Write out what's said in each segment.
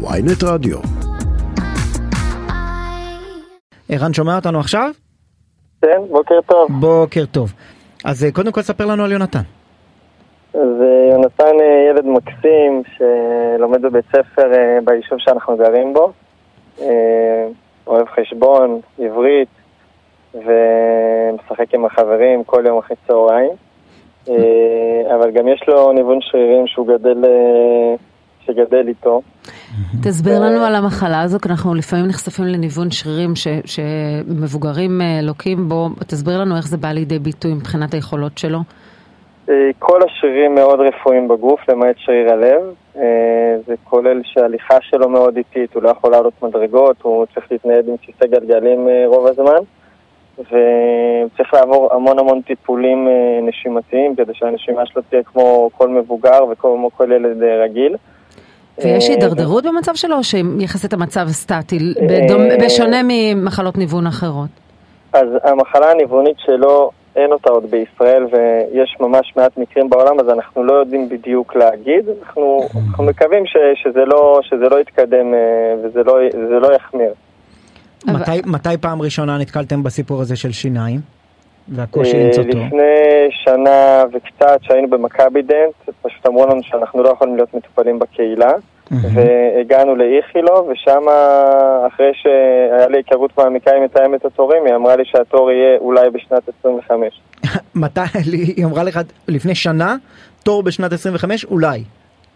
ויינט רדיו. ערן שומע אותנו עכשיו? כן, בוקר טוב. בוקר טוב. אז אה, קודם כל ספר לנו על יונתן. אז אה, יונתן אה, ילד מקסים שלומד בבית ספר ביישוב שאנחנו גרים בו. אוהב חשבון, עברית, ומשחק עם החברים כל יום אחרי צהריים. אבל גם יש לו ניוון שרירים שהוא גדל, שגדל איתו. תסביר לנו על המחלה הזו, כי אנחנו לפעמים נחשפים לניוון שרירים ש, שמבוגרים אה, לוקים בו. תסביר לנו איך זה בא לידי ביטוי מבחינת היכולות שלו. אה, כל השרירים מאוד רפואיים בגוף, למעט שריר הלב. אה, זה כולל שההליכה שלו מאוד איטית, הוא לא יכול לעלות מדרגות, הוא צריך להתנייד עם כיסא גלגלים אה, רוב הזמן. וצריך לעבור המון המון טיפולים אה, נשימתיים כדי שהנשימה שלו תהיה כמו כל מבוגר וכמו כל ילד אה, רגיל. ויש אה, הידרדרות במצב שלו, או שיחסית המצב סטטי, אה, בשונה ממחלות ניוון אחרות? אז המחלה הניוונית שלו, אין אותה עוד בישראל ויש ממש מעט מקרים בעולם, אז אנחנו לא יודעים בדיוק להגיד. אנחנו, אנחנו מקווים ש, שזה, לא, שזה לא יתקדם אה, וזה לא, זה לא יחמיר. מתי, מתי פעם ראשונה נתקלתם בסיפור הזה של שיניים? והקושי אה, למצוא תור? לפני שנה וקצת שהיינו במכבי דנט, פשוט אמרו לנו שאנחנו לא יכולים להיות מטופלים בקהילה. והגענו לאיכילוב, ושם אחרי שהיה לי היכרות מעמיקה עם מתאמת התורים, היא אמרה לי שהתור יהיה אולי בשנת 25. מתי, היא אמרה לך לפני שנה, תור בשנת 25? אולי.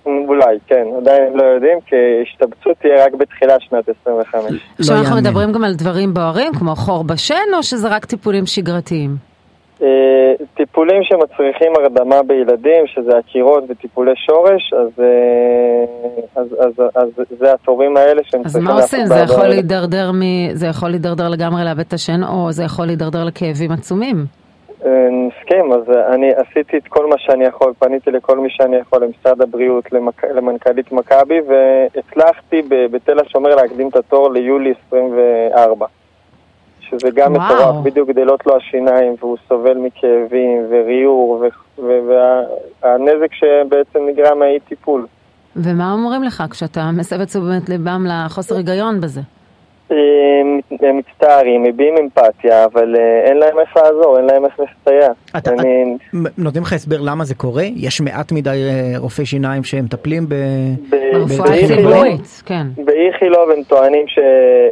אולי, כן, עדיין לא יודעים, כי השתבצות תהיה רק בתחילת שנת 25. עכשיו אנחנו. מדברים גם על דברים בוערים, כמו חור בשן, או שזה רק טיפולים שגרתיים? אה, טיפולים שמצריכים הרדמה בילדים, שזה עקירות וטיפולי שורש, אז, אה, אז, אז, אז זה התורים האלה שהם אז צריכים מה עושים? זה לעשות יכול. להידרדר מ... זה יכול להידרדר לגמרי לאבד את השן, או זה יכול להידרדר לכאבים עצומים. נסכים, אז אני עשיתי את כל מה שאני יכול, פניתי לכל מי שאני יכול, למשרד הבריאות, למק... למנכ"לית מכבי, והצלחתי בתל השומר להקדים את התור ליולי 24. שזה גם. מטורף, בדיוק גדלות לו השיניים, והוא סובל מכאבים וריור, והנזק שבעצם נגרם מהאי טיפול. ומה אומרים לך כשאתה מסב את תשומת ליבם לחוסר היגיון בזה? אה, מצטערים, מביעים אמפתיה, אבל אה, אין להם איך לעזור, אין להם איך לסייע. אתה- אני... נותנים לך הסבר למה זה קורה? יש מעט מדי אה, רופאי שיניים שמטפלים ב... ב- ברפואה באיכילוב? הציבורית, כן. באיכילוב הם טוענים ש...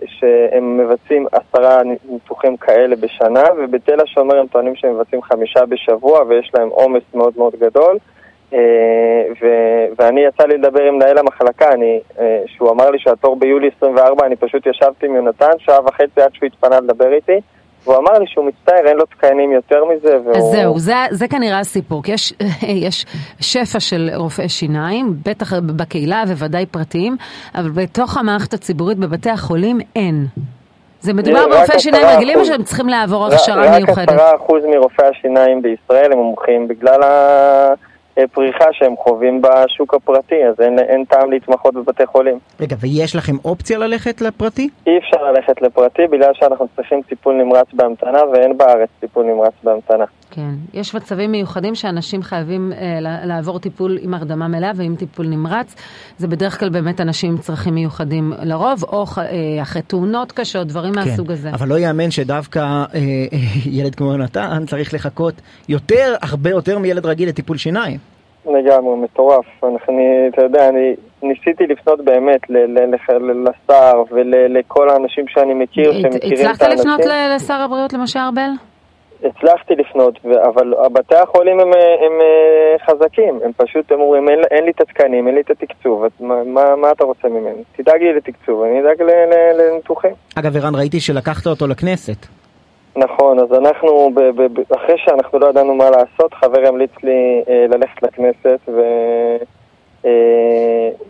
שהם מבצעים עשרה ניתוחים כאלה בשנה, ובתל השומר הם טוענים שהם מבצעים חמישה בשבוע, ויש להם עומס מאוד מאוד גדול. אה, ו... ואני יצא לי לדבר עם מנהל המחלקה, אני, אה, שהוא אמר לי שהתור ביולי 24, אני פשוט ישבתי עם יונתן שעה וחצי עד שהוא התפנה לדבר איתי, והוא אמר לי שהוא מצטער, אין לו תקנים יותר מזה, והוא... אז זהו, זה, זה כנראה הסיפור, כי יש, יש שפע של רופאי שיניים, בטח בקהילה וודאי פרטיים, אבל בתוך המערכת הציבורית בבתי החולים אין. זה מדובר ברופאי שיניים רגילים או. שהם צריכים לעבור הכשרה מיוחדת? רק עשרה אחוז מרופאי השיניים בישראל הם מומחים בגלל הפריחה שהם חווים בשוק הפרטי, אז אין, אין טעם להתמחות בבתי חולים. רגע, ויש לכם אופציה ללכת לפרטי? אי אפשר ללכת לפרטי בגלל שאנחנו צריכים טיפול נמרץ בהמתנה ואין בארץ טיפול נמרץ בהמתנה. כן, יש מצבים מיוחדים שאנשים חייבים אה, לעבור טיפול עם הרדמה מלאה ועם טיפול נמרץ. זה בדרך כלל באמת אנשים עם צרכים מיוחדים לרוב, או אה, אחרי תאונות קשות, דברים מהסוג הזה. אבל לא יאמן שדווקא אה, אה, ילד כמו יונתן צריך לחכות יותר, הרבה יותר מילד רגיל לטיפול שיניים. לגמרי, מטורף. אני, אתה יודע, אני ניסיתי לפנות באמת ל- ל- לח- ל- לשר ולכל האנשים שאני מכיר שמכירים את האנשים. הצלחת לפנות ל- לשר הבריאות למשה ארבל? הצלחתי לפנות, אבל בתי החולים הם, הם, הם אה, חזקים, הם פשוט הם אומרים, אין, אין לי את התקנים, אין לי את התקצוב, אז מה, מה, מה אתה רוצה ממני? תדאג לי לתקצוב, אני אדאג לניתוחים. אגב, ערן, ראיתי שלקחת אותו לכנסת. נכון, אז אנחנו, ב, ב, ב, אחרי שאנחנו לא ידענו מה לעשות, חבר המליץ לי אה, ללכת לכנסת,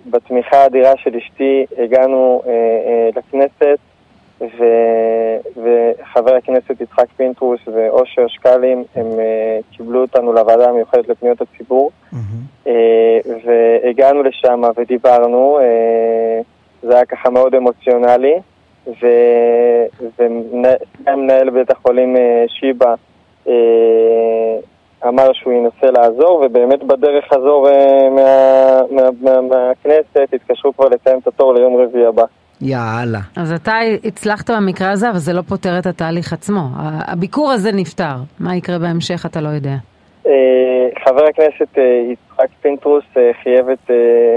ובתמיכה האדירה של אשתי הגענו אה, אה, לכנסת, ו, וחבר הכנסת יצחק פינטרוס ואושר שקלים, הם אה, קיבלו אותנו לוועדה המיוחדת לפניות הציבור, אה, והגענו לשם ודיברנו, אה, זה היה ככה מאוד אמוציונלי, ו- ומנהל בית החולים אה, שיבא אה, אמר שהוא ינסה לעזור, ובאמת בדרך חזור מהכנסת מה, מה, מה, התקשרו כבר לתאם את התור ליום רביעי הבא. יאללה. אז אתה הצלחת במקרה הזה, אבל זה לא פותר את התהליך עצמו. הביקור הזה נפתר. מה יקרה בהמשך אתה לא יודע. חבר הכנסת יצחק פינטרוס חייב את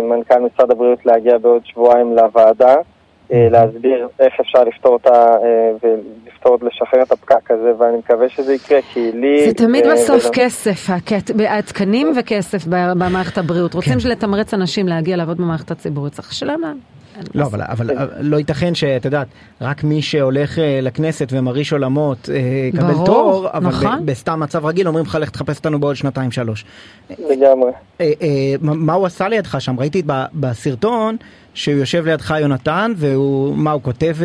מנכ"ל משרד הבריאות להגיע בעוד שבועיים לוועדה. להסביר איך אפשר לפתור אותה ולפתור, לשחרר את הפקק הזה, ואני מקווה שזה יקרה, כי לי... זה תמיד בסוף כסף, התקנים וכסף במערכת הבריאות. רוצים לתמרץ אנשים להגיע לעבוד במערכת הציבורית, צריך לשלם להם. לא, אבל, אבל לא ייתכן שאת יודעת, רק מי שהולך לכנסת ומרעיש עולמות יקבל תור, אבל נכון. בסתם מצב רגיל אומרים לך לך תחפש אותנו בעוד שנתיים שלוש. לגמרי. מה הוא עשה לידך שם? ראיתי בסרטון שהוא יושב לידך יונתן, והוא, מה הוא כותב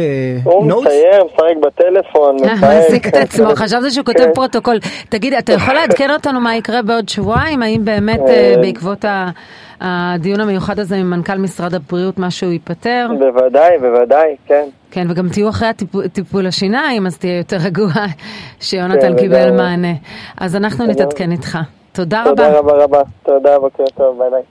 נוטס? הוא מצייר, משחק בטלפון, מעסיק את עצמו, חשבתי שהוא כותב פרוטוקול. תגיד, אתה יכול לעדכן אותנו מה יקרה בעוד שבועיים? האם באמת בעקבות ה... הדיון המיוחד הזה עם מנכ"ל משרד הבריאות, משהו ייפתר? בוודאי, בוודאי, כן. כן, וגם תהיו אחרי הטיפול, טיפול השיניים, אז תהיה יותר רגוע שיונתן כן, קיבל מענה. אז אנחנו נתעדכן איתך. תודה, תודה רבה. תודה רבה רבה. תודה, בוקר טוב, ביי ביי.